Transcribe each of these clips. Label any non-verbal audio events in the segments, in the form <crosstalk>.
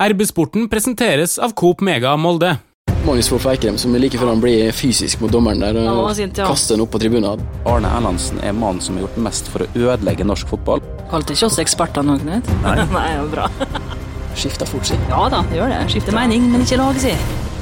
RB-sporten presenteres av Coop Mega Molde. Magnus Wolff Eikrem som er like før han blir fysisk mot dommeren der og sint, ja. kaster den opp på tribunen. Arne Erlandsen er mannen som har gjort mest for å ødelegge norsk fotball. Kalte ikke oss eksperter nå, Knut? Nei. <laughs> Nei, bra. Skifter fort si. Ja da, det gjør det. Skifter mening, men ikke lag, si.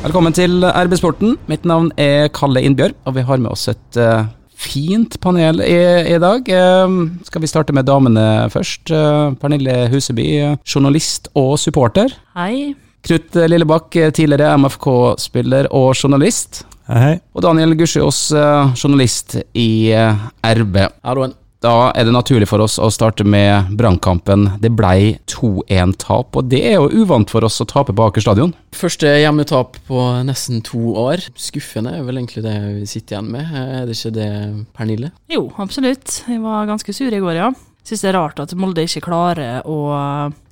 Velkommen til RB Sporten. Mitt navn er Kalle Innbjørg, og vi har med oss et eh, fint panel i, i dag. Eh, skal vi starte med damene først? Eh, Pernille Huseby, journalist og supporter. Hei. Knut Lillebakk, tidligere MFK-spiller og journalist. Hei, hei. Og Daniel Gussiås, eh, journalist i eh, RB. Halloen. Da er det naturlig for oss å starte med Brannkampen. Det blei 2-1-tap, og det er jo uvant for oss å tape på Aker stadion. Første hjemmetap på nesten to år. Skuffende er vel egentlig det vi sitter igjen med. Er det ikke det, Pernille? Jo, absolutt. Jeg var ganske sur i går, ja. Syns det er rart at Molde ikke klarer å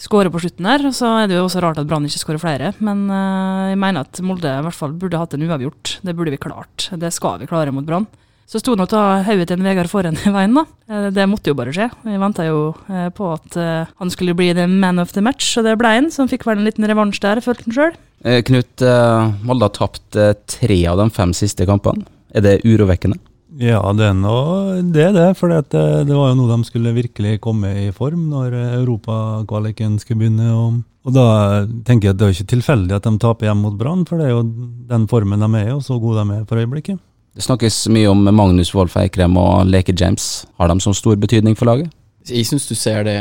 skåre på slutten der. Og så er det jo også rart at Brann ikke skårer flere. Men eh, jeg mener at Molde i hvert fall burde hatt en uavgjort. Det burde vi klart. Det skal vi klare mot Brann. Så sto nå ta hodet til en Vegard foran i veien, da. Eh, Det måtte jo bare skje. Vi venta jo eh, på at eh, han skulle bli the man of the match, og det ble han. Så han fikk vel en liten revansj der, følte han sjøl. Knut, Molde har tapt tre av de fem siste kampene. Er det urovekkende? Ja, det er noe, det, er det. For det, det var jo noe de skulle virkelig komme i form når europakvaliken skulle begynne. Og, og da tenker jeg at det er ikke tilfeldig at de taper hjemme mot Brann, for det er jo den formen de er i, og så gode de er for øyeblikket. Det snakkes mye om Magnus Wolff Eikrem og Leke James. Har de så stor betydning for laget? Jeg syns du ser det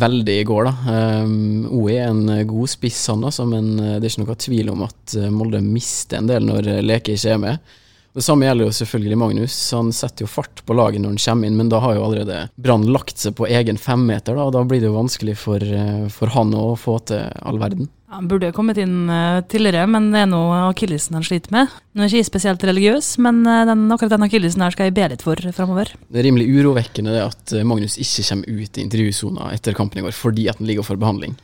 veldig i går, da. Um, OE er en god spiss, han altså, men det er ikke noe tvil om at eh, Molde mister en del når Leke ikke er med. Det samme gjelder jo selvfølgelig Magnus. Han setter jo fart på laget når han kommer inn, men da har jo allerede Brann lagt seg på egen femmeter, da, og da blir det jo vanskelig for, eh, for han å få til all verden. Han burde kommet inn eh, tidligere, men det er nå akillesen han sliter med. Nå er ikke jeg spesielt religiøs, men eh, den, akkurat den akillesen her skal jeg be litt for framover. Det er rimelig urovekkende det at eh, Magnus ikke kommer ut i intervjusona etter kampen i går fordi at han ligger for behandling.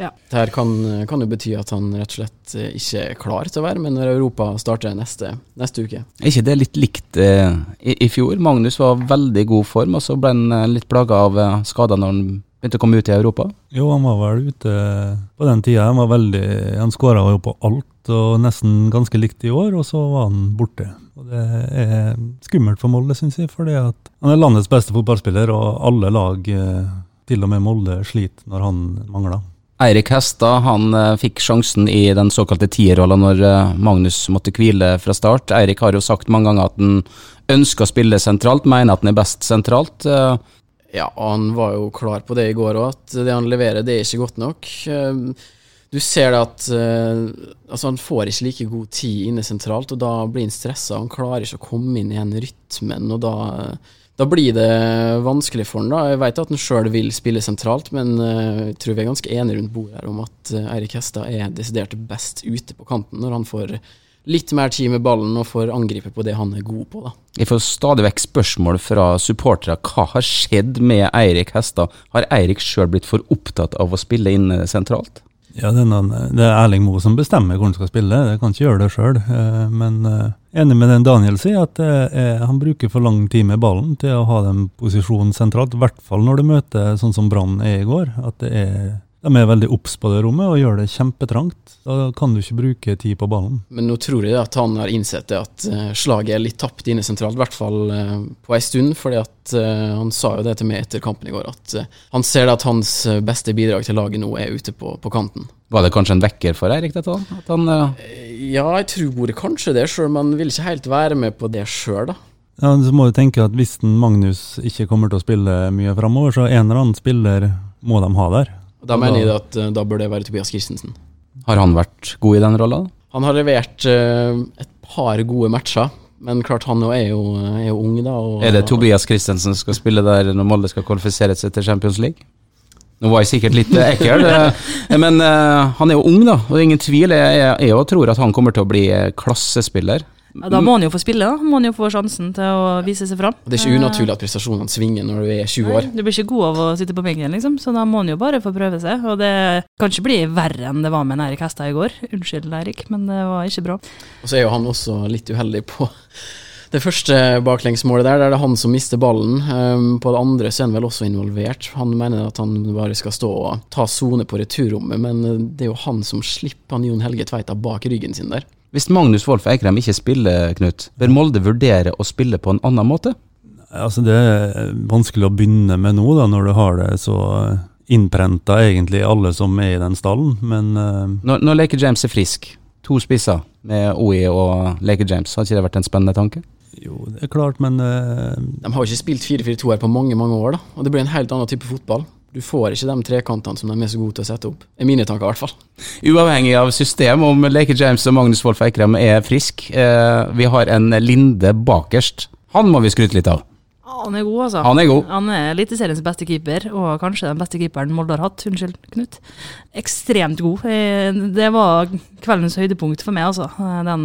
Ja. Dette kan, kan jo bety at han rett og slett ikke er klar til å være med når Europa starter neste, neste uke. Er ikke det litt likt eh, i, i fjor? Magnus var veldig god form, og så ble han litt plaga av skader når han begynte å komme ut i Europa. Jo, han var vel ute på den tida. Han var veldig Han skåra jo på alt, og nesten ganske likt i år, og så var han borte. Og Det er skummelt for Molde, syns jeg, fordi at han er landets beste fotballspiller, og alle lag, eh, til og med Molde, sliter når han mangler. Eirik Hestad han eh, fikk sjansen i den såkalte tierrolla når eh, Magnus måtte hvile fra start. Eirik har jo sagt mange ganger at han ønsker å spille sentralt, mener at han er best sentralt. Ja, han var jo klar på det i går òg, at det han leverer, det er ikke godt nok. Eh, Du ser det at eh, altså han får ikke like god tid inne sentralt, og da blir han stressa. Han klarer ikke å komme inn i den rytmen, og da, da blir det vanskelig for han da. Jeg vet at han sjøl vil spille sentralt, men eh, jeg tror vi er ganske enige rundt bordet her om at eh, Eirik Hestad er desidert best ute på kanten når han får litt mer tid med ballen og får angripe på det han er god på, da. Jeg får stadig vekk spørsmål fra supportere. Hva har skjedd med Eirik Hestad? Har Eirik sjøl blitt for opptatt av å spille inne sentralt? Ja, det er, noen, det er Erling Moe som bestemmer hvor han skal spille, jeg kan ikke gjøre det sjøl. Men eh, enig med den Daniel sier, at er, han bruker for lang tid med ballen til å ha den posisjonen sentralt. I hvert fall når du møter sånn som Brann er i går. at det er de er veldig obs på det rommet og gjør det kjempetrangt. Da kan du ikke bruke tid på ballen. Men nå tror jeg at han har innsett det at eh, slaget er litt tapt inne sentralt, i hvert fall eh, på ei stund. fordi at eh, han sa jo det til meg etter kampen i går, at han ser det at hans beste bidrag til laget nå er ute på, på kanten. Var det kanskje en vekker for Eirik, dette? At han, Ja, jeg tror kanskje det sjøl, om han vil ikke helt være med på det sjøl, da. Ja, så må du tenke at Hvis Magnus ikke kommer til å spille mye framover, så en eller annen spiller må de ha der. Og Da mener jeg at eh, da bør det være Tobias Christensen. har han vært god i den rolla? Han har levert eh, et par gode matcher, men klart han jo er jo, er jo ung, da. Og, Er det Tobias Christensen som skal spille der når Molde skal kvalifisere seg til Champions League? Nå var jeg sikkert litt eh, ekkel, eh, men eh, han er jo ung, da. Og det er ingen tvil. Jeg, jeg, jeg også tror at han kommer til å bli eh, klassespiller. Ja, da må han jo få spille, da. Må han jo få sjansen til å vise seg fram. Det er ikke unaturlig at prestasjonene svinger når du er 20 år. Nei, Du blir ikke god av å sitte på benken, liksom, så da må han jo bare få prøve seg. Og det kan ikke bli verre enn det var med Eirik Hestad i går. Unnskyld, Eirik, men det var ikke bra. Og så er jo han også litt uheldig på Det første baklengsmålet der, der er det han som mister ballen. Um, på det andre så er han vel også involvert. Han mener at han bare skal stå og ta sone på returrommet, men eh, det er jo han som slipper han Jon Helge Tveita bak ryggen sin der. Hvis Magnus Wolff Eikrem ikke spiller, Knut, bør Molde vurdere å spille på en annen måte? Altså Det er vanskelig å begynne med nå, da, når du har det så innprenta egentlig alle som er i den stallen, men uh, Når, når Laker James er frisk, to spisser med OI og Laker James, har ikke det vært en spennende tanke? Jo, det er klart, men uh, De har jo ikke spilt 4-4-2 her på mange mange år, da. Og det blir en helt annen type fotball. Du får ikke de trekantene som de er så gode til å sette opp. er mine tanker, i hvert fall. Uavhengig av system, om Laker James og Magnus Wolff Eikrem er frisk. uh, vi har en Linde bakerst. Han må vi skryte litt av. Han er god, altså. Han er god. Han er Eliteseriens beste keeper, og kanskje den beste keeperen Molde har hatt. Unnskyld, Knut. Ekstremt god. Eh, Det var kveldens høydepunkt for meg, altså. Den,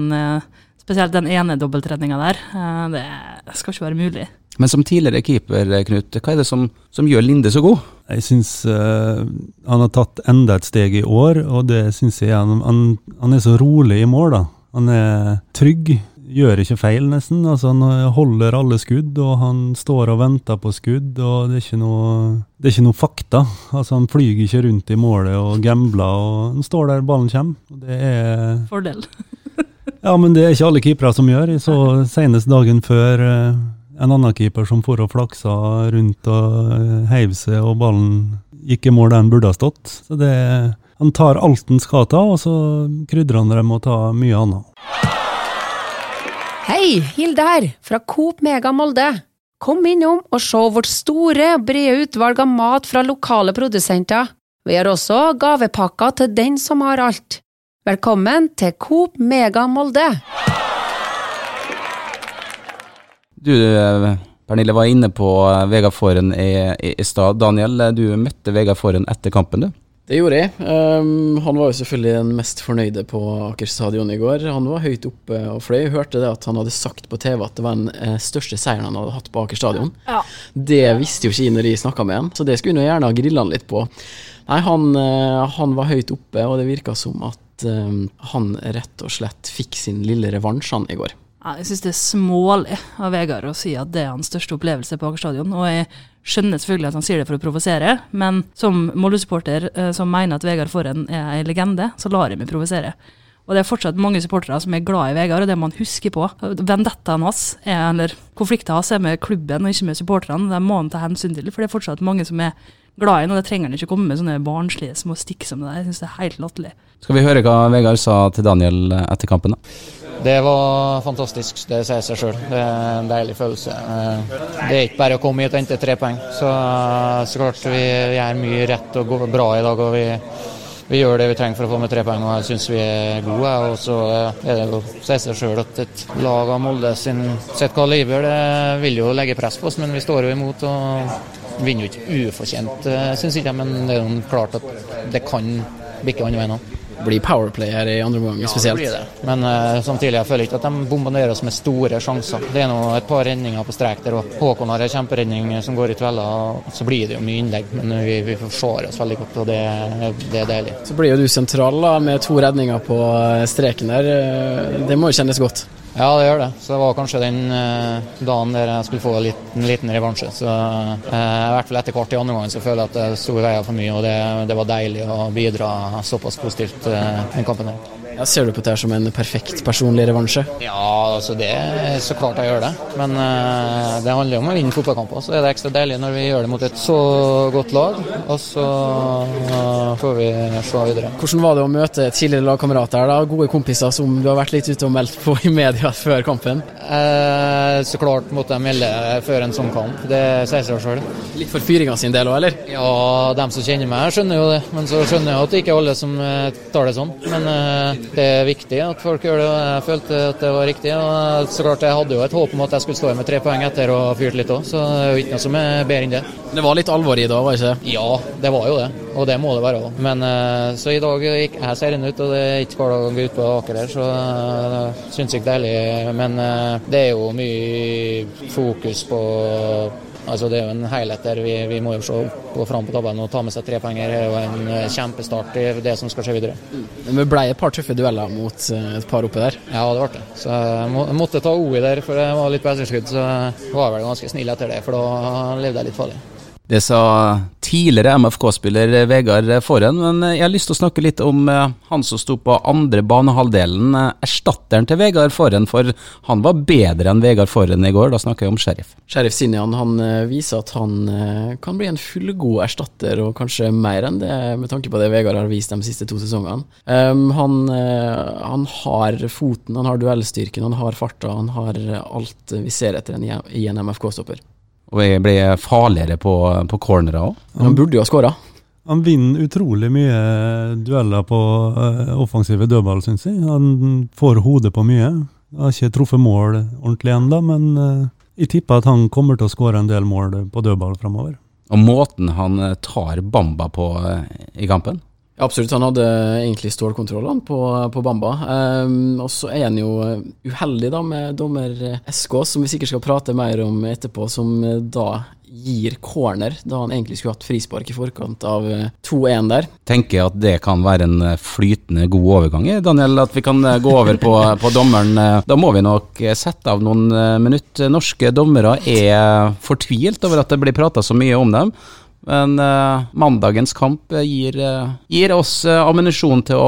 spesielt den ene dobbeltredninga der. Eh, Det skal ikke være mulig. Men som tidligere keeper, Knut, hva er det som, som gjør Linde så god? jeg syns uh, han har tatt enda et steg i år, og det syns jeg han, han, han er så rolig i mål, da. Han er trygg, gjør ikke feil, nesten. Altså, han holder alle skudd, og han står og venter på skudd, og det er ikke noe, det er ikke noe fakta. Altså, han flyger ikke rundt i målet og gambler, og han står der ballen kommer. Og det er Fordel. Ja, men det er ikke alle keepere som gjør. Jeg så senest dagen før eh, en annen keeper som for og flaksa rundt og eh, heiv seg, og ballen gikk i mål der den burde ha stått. Så det, han tar alt han skal ta, og så krydrer han det med å ta mye annet. Hei, Hilde her, fra Coop Mega Molde. Kom innom og se vårt store og brede utvalg av mat fra lokale produsenter. Vi har også gavepakker til den som har alt. Velkommen til Coop Mega Molde. Du, eh, Pernille, var inne på eh, Vegard Foren i, i, i stad. Daniel, eh, du møtte Vegard Foren etter kampen, du? Det gjorde jeg. Um, han var jo selvfølgelig den mest fornøyde på Aker stadion i går. Han var høyt oppe og fløy. Jeg hørte det at han hadde sagt på TV at det var den største seieren han hadde hatt på Aker stadion. Ja. Det visste jo ikke jeg når jeg snakka med han, så det skulle jeg gjerne ha grilla han litt på. Nei, han, han var høyt oppe, og det virka som at eh, han rett og slett fikk sin lille revansj han i går. Ja, jeg syns det er smålig av Vegard å si at det er hans største opplevelse på Aker stadion. Og jeg skjønner selvfølgelig at han sier det for å provosere, men som Molde-supporter eh, som mener at Vegard Forhen er en legende, så lar jeg meg provosere. Og det er fortsatt mange supportere som er glad i Vegard, og det må man huske på. Vendettaen hans, er, eller konflikten hans, er med klubben og ikke med supporterne. Det må han ta hensyn til, for det er fortsatt mange som er glad i ham, det trenger han ikke komme med sånne barnslige små stikk som det der. Jeg syns det er helt latterlig. Skal vi høre hva Vegard sa til Daniel etter kampen? da? Det var fantastisk, det sier seg sjøl. Det er en deilig følelse. Eh, Det er ikke bare å komme hit og hente tre poeng. Så, så klart vi gjør mye rett og går bra i dag. og vi, vi gjør det vi trenger for å få med tre poeng, og jeg syns vi er gode. Og så er det jo sier seg sjøl at et lag av Molde sin, sitt kaliber det vil jo legge press på oss, men vi står jo imot. og Vinner jo ikke ufortjent, syns ikke jeg, men det er jo klart at det kan bikke andre veien òg. Blir powerplay her i andre omgang spesielt. det blir det. Men uh, samtidig jeg føler ikke at de bombarderer oss med store sjanser. Det er nå et par redninger på strek der, og Håkon har en kjemperedning som går i tvella. Så blir det jo mye innlegg, men vi, vi forsvarer oss veldig godt, og det, det er deilig. Så blir jo du sentral da, med to redninger på eh, streken der. Eh, Det må jo kjennes godt. Ja, det gjør det. Så det var kanskje den eh, dagen der jeg skulle få en liten, liten revansje. Så eh, i hvert fall etter hvert i andre gangen så føler jeg at det sto i veien for mye, og det, det var deilig å bidra såpass positivt eh, den kampen der. Ja, ser du på det her som en perfekt personlig revansje? Ja, altså det er så klart jeg gjør det. Men eh, det handler jo om å vinne fotballkamper. Så er det ekstra deilig når vi gjør det mot et så godt lag. Og så eh, får vi se videre. Hvordan var det å møte tidligere lagkamerater, da? gode kompiser som du har vært litt ute og meldt på i media før kampen? Eh, så klart måtte jeg melde før en sånn kamp. Det sier seg sjøl. Litt for fyringa sin del òg, eller? Ja, dem som kjenner meg, skjønner jo det. Men så skjønner jeg at det ikke er alle som eh, tar det sånn. Men eh, det er viktig at folk gjør det, og jeg følte at det var riktig. Og så klart jeg hadde jo et håp om at jeg skulle stå med tre poeng etter og fyrt litt òg, så det er jo ikke noe som er bedre enn det. Det var litt alvor i det var det ikke det? Ja, det var jo det, og det må det være òg. Men eh, så i dag gikk jeg serien ut, og det er ikke hver dag å gå ut på Aker her, så det syns jeg deilig. Men eh, det er jo mye fokus på Altså Det er jo en helhet der. Vi, vi må jo se gå fram på tabellen og ta med seg tre penger. Det er jo en eh, kjempestart i det som skal skje videre. Men det ble et par tøffe dueller mot eh, et par oppe der. Ja, det ble det. Så jeg må, måtte ta OI der, for det var litt på etterskudd. Så var jeg vel ganske snill etter det, for da levde jeg litt farlig. Det sa tidligere MFK-spiller Vegard Forhen, men jeg har lyst til å snakke litt om eh, han som sto på andre banehalvdelen, eh, erstatteren til Vegard Forhen, for han var bedre enn Vegard Forhen i går, da snakker jeg om Sheriff. Sheriff Sinjan han eh, viser at han kan bli en fullgod erstatter, og kanskje mer enn det, med tanke på det Vegard har vist de siste to sesongene. Um, han, han har foten, han har duellstyrken, han har farta, han har alt vi ser etter i en MFK-stopper. Og jeg ble farligere på, på cornera òg. Han burde jo ha skåra. Han vinner utrolig mye dueller på eh, offensive dødball, syns jeg. Han får hodet på mye. Har ikke truffet mål ordentlig ennå, men eh, jeg tipper at han kommer til å skåre en del mål på dødball framover. Og måten han eh, tar Bamba på i kampen. Absolutt. Han hadde egentlig stålkontrollene på, på Bamba. Um, og så er han jo uheldig da med dommer SK, som vi sikkert skal prate mer om etterpå, som eh, da gir corner, da han egentlig skulle hatt frispark i forkant av eh, 2-1 der. Tenker jeg at det kan være en eh, flytende god overgang, eh, Daniel. At vi kan eh, gå over på, på dommeren. Eh, Da må vi nok eh, sette av noen eh, minutter. Norske dommere er fortvilt over at det blir prata så mye om dem. Men uh, mandagens kamp eh, gir, uh, gir oss uh, ammunisjon til,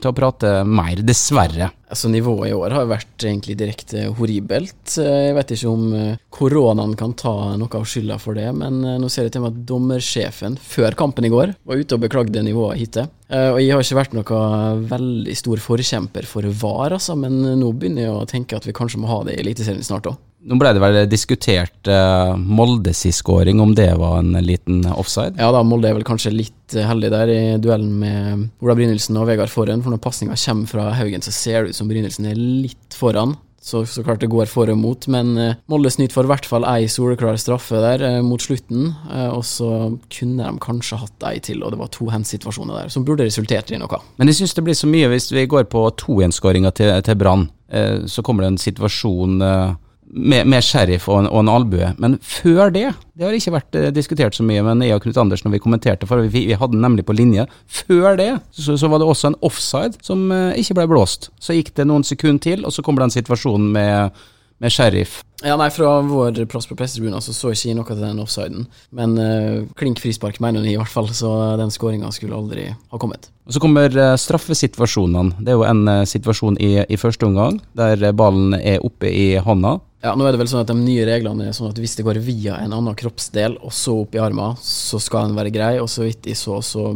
til å prate mer, dessverre. Altså Nivået i år har vært egentlig direkte horribelt. Jeg vet ikke om koronaen kan ta noe av skylda for det, men nå ser det til meg at dommersjefen før kampen i går var ute og beklagde nivået hittil. Eh, Og jeg har ikke vært noen veldig stor forkjemper for VAR, altså, men nå begynner jeg å tenke at vi kanskje må ha det i Eliteserien snart òg. Nå ble det vel diskutert uh, Moldes skåring, om det var en liten offside? Ja da, Molde er vel kanskje litt eh, heldig der i duellen med Ola Brynildsen og Vegard Forhen, for når pasninga kommer fra Haugen, så ser det ut som Brynildsen er litt foran. Så, så klart det går for og mot, men uh, Molde snyter for i hvert fall ei soleklar straffe der uh, mot slutten. Uh, og så kunne de kanskje hatt ei til, og det var to hands-situasjoner der som burde resultert i noe. Men jeg syns det blir så mye hvis vi går på 2-1-skåringa til, til Brann. Så kommer det en situasjon med, med sheriff og en, og en albue. Men før det, det har ikke vært eh, diskutert så mye, men jeg og Knut Anders når vi kommenterte, for vi, vi hadde den nemlig på linje. Før det så, så var det også en offside som eh, ikke ble blåst. Så gikk det noen sekunder til, og så kommer den situasjonen med, med sheriff. Ja, nei, Fra vår plass på pressetribunen så så ikke jeg noe til den offsiden. Men eh, klink frispark mener jeg i hvert fall, så den skåringa skulle aldri ha kommet. Og Så kommer eh, straffesituasjonene. Det er jo en eh, situasjon i, i første omgang, der ballen er oppe i hånda. Ja, nå er det vel sånn at De nye reglene er sånn at hvis det går via en annen kroppsdel og så opp i armen, så skal den være grei, og så vidt jeg så, så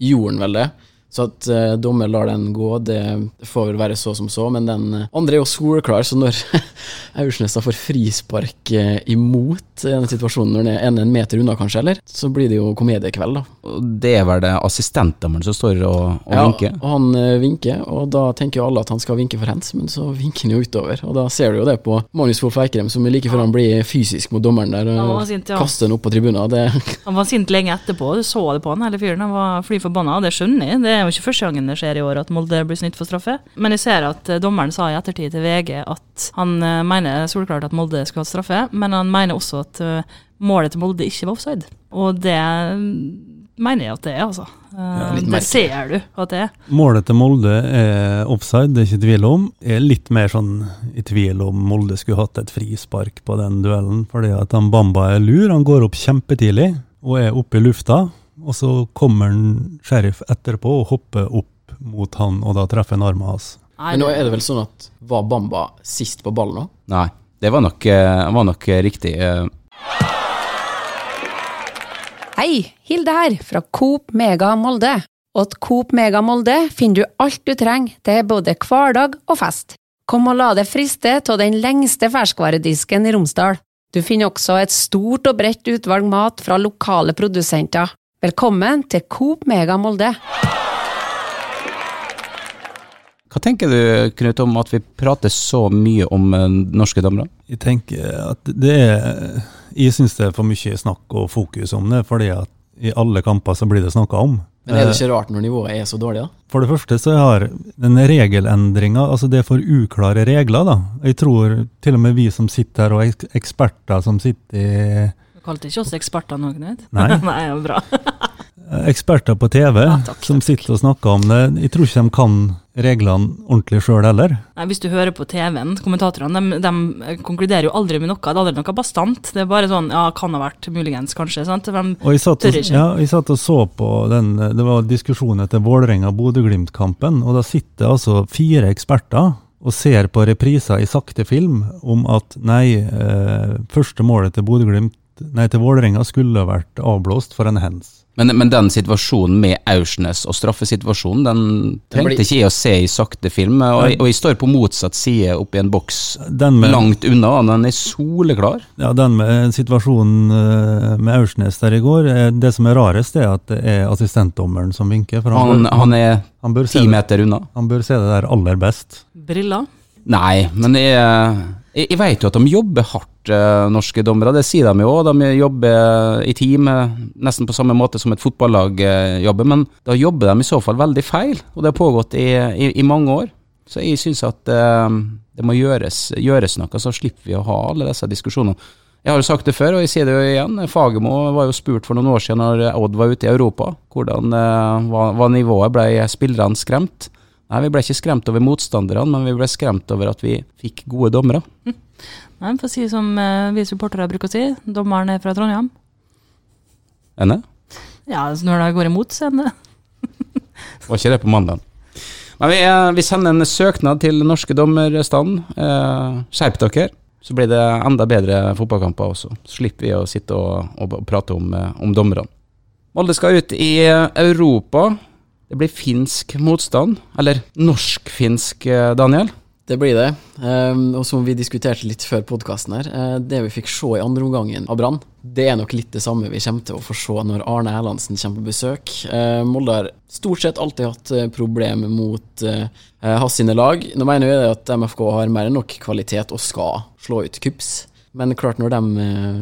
gjorde den vel det. Så at uh, dommer lar den gå, det får vel være så som så, men den uh, andre er jo soleklar, så når <laughs> Aursnes får frispark uh, imot denne situasjonen, når den er en, en meter unna kanskje, eller, så blir det jo komediekveld, da. Og Det er vel det assistentdommeren som står og, og Ja, vinker. og han uh, vinker, og da tenker jo alle at han skal vinke for hands, men så <laughs> vinker han jo utover. Og da ser du jo det på Magnus Wolff Eikrem, som like før han blir fysisk mot dommeren der, og sint, ja. kaster han opp på tribunen. Det, Han var sint lenge etterpå, du så det på han hele fyren. Han var fly forbanna, det skjønner jeg. Det er jo ikke første gangen det skjer i år at Molde blir snytt for straffe. Men jeg ser at eh, dommeren sa i ettertid til VG at han eh, mener soleklart at Molde skulle hatt straffe, men han mener også at eh, målet til Molde ikke var offside. Og det mm, mener jeg at det er, altså. Ja, det ser du at det er. Målet til Molde er offside, det er ikke tvil om. Jeg er litt mer sånn i tvil om Molde skulle hatt et frispark på den duellen, fordi at han Bamba er lur. Han går opp kjempetidlig og er oppe i lufta, og så kommer en sheriff etterpå og hopper opp mot han, og da treffer han armen hans. Men nå er det vel sånn at var Bamba sist på ballen òg? Nei, det var nok, eh, var nok eh, riktig. eh. Hei, Hilde her, fra Coop Mega Molde. Og til Coop Mega Molde finner du alt du trenger til både hverdag og fest. Kom og la deg friste av den lengste ferskvaredisken i Romsdal. Du finner også et stort og bredt utvalg mat fra lokale produsenter. Velkommen til Coop Mega Molde. Hva tenker du, Knut, om at vi prater så mye om eh, norske damer? Jeg tenker at det er Jeg syns det er for mye snakk og fokus om det, fordi at i alle kamper så blir det snakka om. Men er det ikke rart når nivået er så dårlig, da? For det første så har den regelendringa Altså det er for uklare regler, da. Jeg tror til og med vi som sitter her, og eksperter som sitter i Kalte ikke oss eksperter nå, Knut? Nei. <laughs> Nei, ja, bra. Eksperter på TV Ja, takk, som takk. sitter og snakker om det. Jeg tror ikke de kan reglene ordentlig sjøl heller. Nei, Hvis du hører på TV-en, kommentatorene, de, de konkluderer jo aldri med noe. Det er aldri noe bastant. Det er bare sånn ja, kan ha vært, muligens, kanskje. sant? De, Og jeg satt, og, ja, jeg satt og så på den, det var diskusjon etter Vålerenga-Bodø-Glimt-kampen, og da sitter altså fire eksperter og ser på repriser i sakte film om at nei, eh, første målet til Bodø-Glimt, nei til Vålerenga skulle ha vært avblåst for en hands. Men, men den situasjonen med Aursnes og straffesituasjonen, den trengte ikke jeg å se i sakte film. Og, jeg- og jeg står på motsatt side oppi en boks Den med, langt unna, og den er soleklar. ja, den med situasjonen eh, med Aursnes der i går, eh, det som er rarest, er at det er assistentdommeren som vinker. For han, Han, bør, han er han, bør ti meter unna. han bør se det der aller best. briller. Nei, men jeg, jeg, jeg vet jo at de jobber hardt, eh, norske dommere. Det sier de jo. De jobber i team, eh, nesten på samme måte som et fotballag eh, jobber. Men da jobber de i så fall veldig feil, og det har pågått i, i, i mange år. Så jeg syns at eh, det må gjøres, gjøres noe, så slipper vi å ha alle disse diskusjonene. Jeg har jo sagt det før, og jeg sier det jo igjen. Fagermo var jo spurt for noen år siden når Odd var ute i Europa, hvordan eh, var, nivået. Ble spillerne skremt? Nei, vi ble ikke skremt over motstanderne, men vi ble skremt over at vi fikk gode dommere. Nei, For å si som eh, vi supportere bruker å si, dommeren er fra Trondheim. Enig? Ja, så når det går imot, så er det Var ikke det på mandag? Men vi, vi sender en søknad til norske dommerstand. Eh, skjerp dere, så blir det enda bedre fotballkamper også. Så slipper vi å sitte og, og prate om, eh, om dommerne. Molde skal ut i eh, Europa. Det blir finsk motstand. Eller norsk-finsk, Daniel. Det blir det. Ehm, og som vi diskuterte litt før podkasten her, eh, det vi fikk se i andre omgangen av Brann, det er nok litt det samme vi kommer til å få se når Arne Erlandsen kommer på besøk. Eh, Molde har stort sett alltid hatt eh, problemer mot eh, hans sine lag. Nå mener vi at MFK har mer enn nok kvalitet og skal slå ut KUPS. Men klart når de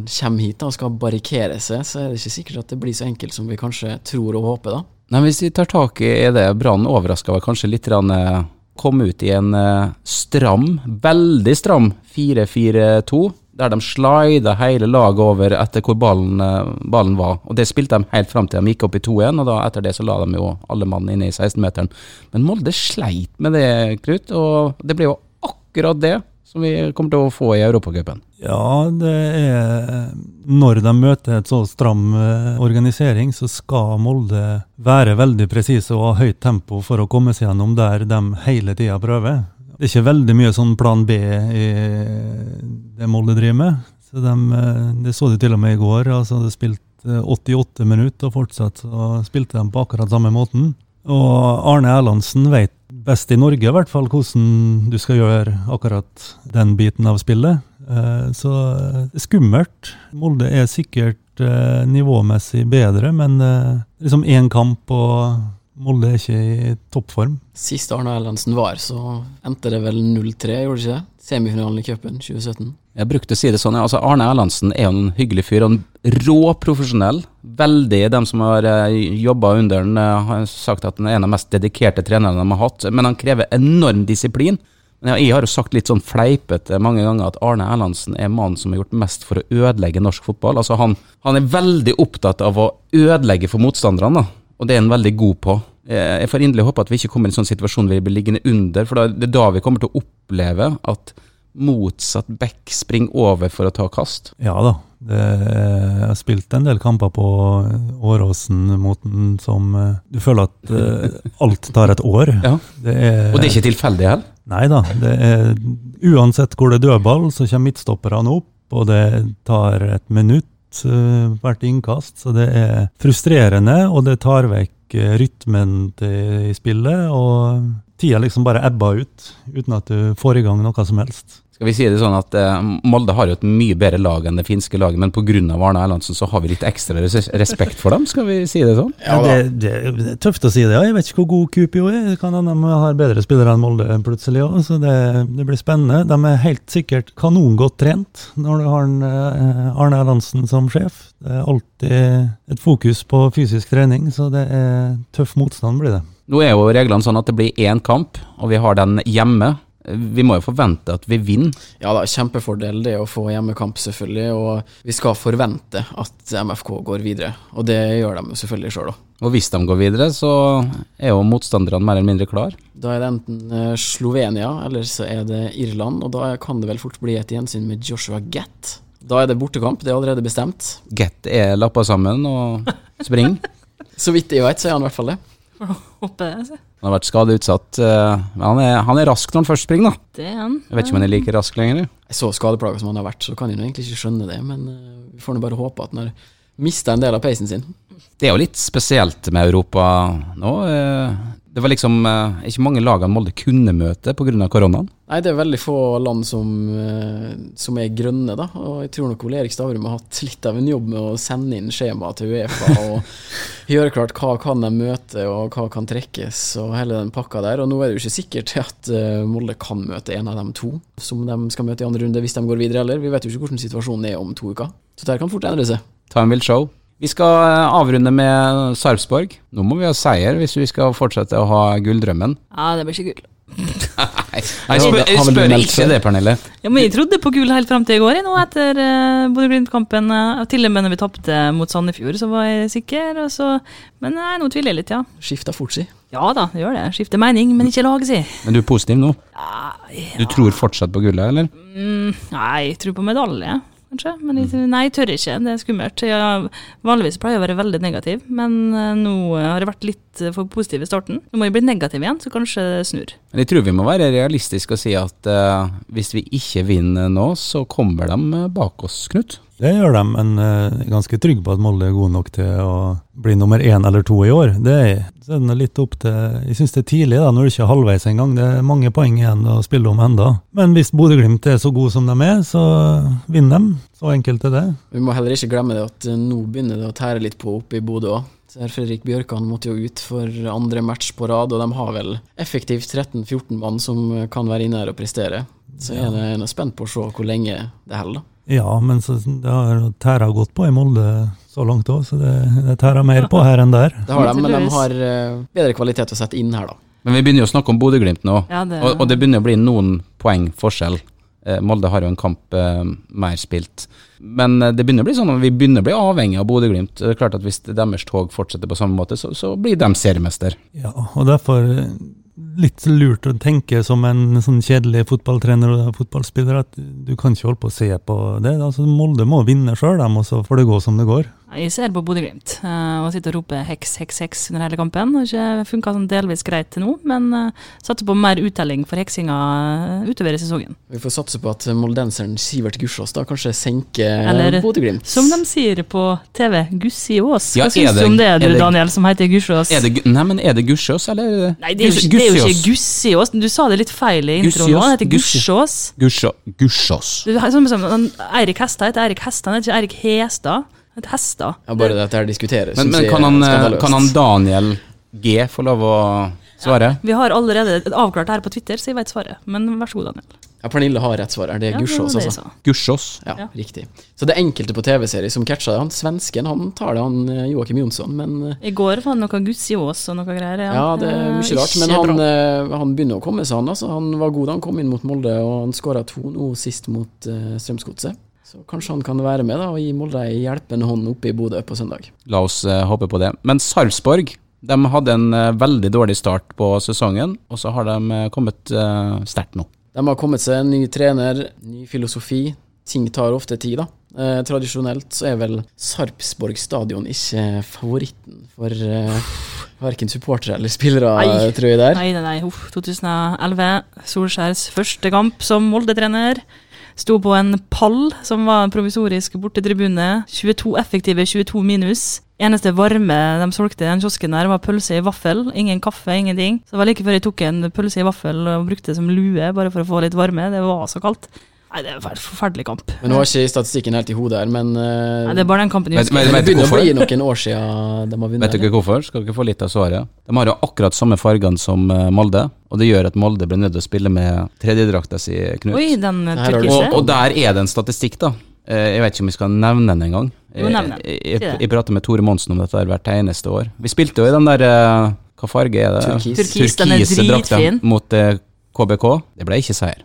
kommer hit og skal barrikere seg, så er det ikke sikkert at det blir så enkelt som vi kanskje tror og håper. da. Nei, Hvis vi tar tak i det, Brann overraska var kanskje litt grann, eh, Kom ut i en eh, stram, veldig stram 4-4-2, der de slida hele laget over etter hvor ballen, eh, ballen var. Og Det spilte de helt fram til de gikk opp i 2-1, og da etter det så la de jo alle mann inne i 16-meteren. Men Molde sleit med det, Krut, og det ble jo akkurat det som vi kommer til å få i Europacupen. Ja, det er Når de møter et så stram eh, organisering, så skal Molde være veldig presise og ha høyt tempo for å komme seg gjennom der de hele tida prøver. Det er ikke veldig mye sånn plan B i det Molde driver med. Så de, eh, det så du til og med i går. altså Det spilte 88 minutter, og fortsatt så spilte de på akkurat samme måten. Og Arne Erlandsen vet best i Norge i hvert fall hvordan du skal gjøre akkurat den biten av spillet. Eh, Så eh, er skummelt. Molde er sikkert eh, nivåmessig bedre, men liksom én kamp og Molde er ikke i toppform. Sist Arne Erlandsen var, så endte det vel 0-3, gjorde det ikke det? Semifinalen i cupen 2017. Jeg brukte å si det sånn, ja, altså Arne Erlandsen er jo en hyggelig fyr, en råprofesjonell. Veldig, dem som har jobba under han har sagt at han er en av de mest dedikerte trenerne de har hatt. Men han krever enorm disiplin. Men jeg har jo sagt litt sånn fleipete mange ganger at Arne Erlandsen er mannen som har gjort mest for å ødelegge norsk fotball. Altså han, han er veldig opptatt av å ødelegge for motstanderne, og det er han veldig god på. Eh, Jeg får inderlig håpe at vi ikke kommer i en sånn situasjon hvor vi blir liggende under, for det er da vi kommer til å oppleve at motsatt back springer over for å ta kast. Ja da. Det, jeg har spilt en del kamper på Åråsen mot den som eh, Du føler at eh, alt tar et år. Ja. Det er, Og det er ikke tilfeldig heller. Nei da. Uansett hvor det er dødball, så kommer midtstopperne opp, og det tar et minutt eh, hvert innkast. Så det er frustrerende, og det tar vekk eh, rytmen til, spillet. Og tida liksom bare ebber ut, uten at du får i gang noe som helst. Skal vi si det sånn at eh, Molde har jo et mye bedre lag enn det finske laget, men pga. Arne Erlandsen så har vi litt ekstra res respekt for dem, skal vi si det sånn? Ja, det, det, det er tøft å si det. ja. Jeg vet ikke hvor god Kupio er. Det kan hende de har bedre spillere enn Molde plutselig òg, så det, det blir spennende. De er helt sikkert kanongodt trent når du har en, eh, Arne Erlandsen som sjef. Det er alltid et fokus på fysisk trening, så det er tøff motstand, blir det. Nå er jo reglene sånn at det blir én kamp, og vi har den hjemme. Vi må jo forvente at vi vinner. Ja da, kjempefordel det å få hjemmekamp, selvfølgelig. Og vi skal forvente at MFK går videre. Og det gjør de selvfølgelig sjøl, òg. Og hvis de går videre, så er jo motstanderne mer eller mindre klar. Da er det enten eh, Slovenia, eller så er det Irland. Og da kan det vel fort bli et gjensyn med Joshua Gett. Da er det bortekamp, det er allerede bestemt. Gett er lappa sammen og springer. <laughs> Så vidt jeg vet, så er han i hvert fall det. Håper det. Han har vært skadeutsatt. eh, Men han er, han er rask når han først springer, da. Det er han. Jeg vet ikke om han er like rask lenger. Jeg Så skadeplaga som han har vært, så kan jeg nå egentlig ikke skjønne det. Men eh, vi får nå bare håpe at han har mista en del av peisen sin. Det er jo litt spesielt med Europa nå. Det var liksom eh, ikke mange lagene Molde kunne møte pga. koronaen. Nei, det er veldig få land som, eh, som er grønne, da. Og jeg tror nok Ole Erik Stavrum har hatt litt av en jobb med å sende inn skjema til Uefa og <laughs> gjøre klart hva kan de møte, og hva kan trekkes, og hele den pakka der. Og nå er det jo ikke sikkert at eh, Molde kan møte en av de to som de skal møte i andre runde, hvis de går videre heller. Vi vet jo ikke hvordan situasjonen er om to uker. Så dette kan fort endre seg. Time will show. Vi skal eh, avrunde med Sarpsborg. Nå må vi ha seier hvis vi skal fortsette å ha gulldrømmen. Ja, det blir ikke gull. <laughs> Nei, jeg spør, jeg spør ikke det, Pernille. Ja, men jeg trodde på gull helt fram til i går, jeg, nå etter uh, Bodø-Glimt-kampen. Uh, til og med når vi tapte mot Sandefjord, så var jeg sikker. Og så, men nei, nå tviler jeg litt, ja. Skifta fort, si. Ja da, det gjør det. Skifter mening, men ikke lag, si. Men du er positiv nå? Nei, Du tror fortsatt på gullet, eller? Mm, nei, jeg tror på medalje, kanskje. Men jeg, nei, jeg tør ikke. Det er skummelt. Jeg, vanligvis pleier jeg å være veldig negativ, men eh, nå har jeg vært litt eh, for positiv i starten. Nå må jeg bli negativ igjen, så kanskje det snur. Men jeg tror vi må være realistiske og si at uh, hvis vi ikke vinner nå, så kommer de eh, bak oss, Knut. Det gjør de, men eh, jeg er ganske trygg på at Molde er god nok til å bli nummer én eller to i år. Det er, så er det litt opp til Jeg syns det er tidlig, da, når du ikke er halvveis engang. Det er mange poeng igjen å spille om enda. Men hvis Bodø-Glimt er så gode som de er, så vinner de. Så enkelt er det. Vi må heller ikke glemme det at eh, nå begynner det å tære litt på oppe i Bodø òg. Fredrik Bjørkan måtte jo ut for andre match på rad, og de har vel effektivt 13-14 mann som kan være inne her og prestere. Så jeg er nå spent på å se hvor lenge det holder. Ja, men så, det har tæra godt på i Molde så langt òg, så det, det tærer mer på her enn der. Det har de, men de har eh, bedre kvalitet å sette inn her, da. Men vi begynner jo å snakke om Bodø-Glimt nå, Ja, det, og, og det begynner å bli noen poeng forskjell. Eh, Molde har jo en kamp eh, mer spilt. Men eh, det begynner å bli sånn at vi begynner å bli avhengig av Bodø-Glimt. Det klart at Hvis deres tog fortsetter på samme måte, så, så blir de seriemester. Ja, og derfor litt lurt å tenke som en sånn kjedelig fotballtrener og fotballspiller at du kan ikke holde på å se på det. Altså, Molde må vinne sjøl, og så får det gå som det går. Jeg ser på Bodø-Glimt eh, og sitter og roper heks, heks, heks under hele kampen. Det har ikke funka sånn delvis greit til nå, men uh, satser på mer uttelling for heksinga eh, utover i sesongen. Vi får satse på at moldenseren Sivert Gussiås da kanskje senker Eller- Bodø-Glimt. Som de sier på TV, Gussiås. Ja, Hva ja, syns du om det, du er det- Daniel, som heter Gussiås? Nei, men er det Gussiås, eller? er Nei, det er, jo, Gus- det er jo ikke Gussiås? Du sa det litt feil i introen Det heter Gussiås. Gussiås. Han- Eirik Hestad heter Eirik Hestad, han heter ikke Eirik Hestad. Han hest da Ja, bare dette her diskuteres. Men, men kan, han, eh, kan han Daniel G få lov å svare? Vi har allerede avklart det her på Twitter, så jeg vet svaret. Men vær så god, Daniel. Ja, Pernille har rett svar her. Det er Ja, det Gussiås, det altså. Gussiås. Ja, Ja. riktig. Så det er enkelte på TV-serie som catcha det. Han svensken han tar det, han eh, Joakim Jonsson. Men eh, I går var det noe Gussiås og noe greier. ja, det er mye rart. Men han, han begynner å komme seg, han. Altså. Han var god da han kom inn mot Molde, og han skåra to nå sist mot uh, Strømsgodset. Så kanskje han kan være med da og gi Molde ei hjelpende hånd oppe i Bodø på søndag. La oss eh, håpe på det. Men Sarpsborg de hadde en eh, veldig dårlig start på sesongen, og så har de eh, kommet uh, sterkt nå. De har kommet seg en ny trener, ny filosofi. Ting tar ofte tid, da. Eh, tradisjonelt så er vel Sarpsborg stadion ikke favoritten for eh, verken supportere eller spillere, Nei. tror jeg der. Nei, nei, nei. Uff, 2011. Solskjærs første kamp som Molde-trener. Sto på en pall som var provisorisk borte i tribunet. 22 effektive, 22 minus. Eneste varme de solgte i den kiosken der, var pølse i vaffel. Ingen kaffe, ingenting. Så det var like før jeg tok en pølse i vaffel og brukte det som lue, bare for å få litt varme. Det var så kaldt. Nei, det var en forferdelig kamp. Men nå har ikke statistikken helt i hodet her, men eh, Nei, det er bare den kampen jeg Vet- husker. vet- det du begynner å bli noen år siden de har vunnet. Vet dere hvorfor? Skal dere få litt av svaret? De har jo akkurat samme fargene som eh, Molde, og det gjør at Molde blir nødt til å spille med tredjedrakta si, Knut. Oi, den Her turkise. Og, og der er det en statistikk, da. Eh, Jeg vet ikke om vi skal nevne den engang. Jeg, jeg, jeg prater med Tore Monsen om dette her hvert eneste år. Vi spilte jo i den der eh, Hva farge er det? Turkis. Turkis, den er dritfin. Mot eh, KBK, det ble ikke seier.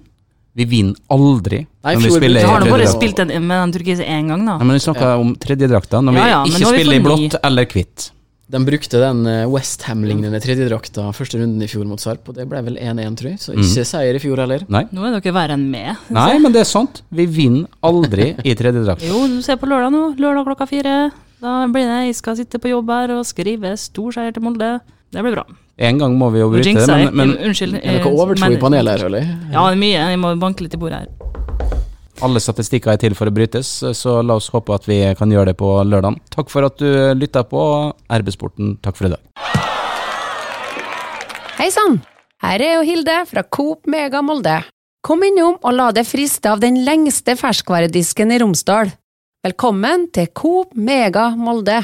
Vi vinner aldri Nei, når vi fjor spiller i har nå bare tredjedrakt. spilt den med den turkise én gang, da. Nei, men vi snakker om tredjedrakta, når vi Ja, ja, men ikke nå har vi spiller i fått blått eller hvitt. De brukte den Westham-lignende tredjedrakta første runden i fjor mot Sarp, og det ble vel 1-1, tror jeg. Så ikke seier i fjor heller. Nei. Nå er dere verre enn meg. Nei, men det er sant. Vi vinner aldri i tredjedrakt. Jo, du ser på lørdag nå. Lørdag klokka fire. Da blir det Jeg skal sitte på jobb her og skrive stor seier til Molde. Det blir bra. En gang må vi jo bryte det, men, men Unnskyld. Er dere ikke overtro i panelet her, eller? Ja, det er mye. Jeg må banke litt i bordet her. alle statistikker er til for å brytes, så la oss håpe at vi kan gjøre det på lørdag. Takk for at du lytta på RB-sporten. Takk for i dag. Hei sann! Her er jo Hilde fra Coop Mega Molde. Kom innom og la deg friste av den lengste ferskvaredisken i Romsdal. Velkommen til Coop Mega Molde.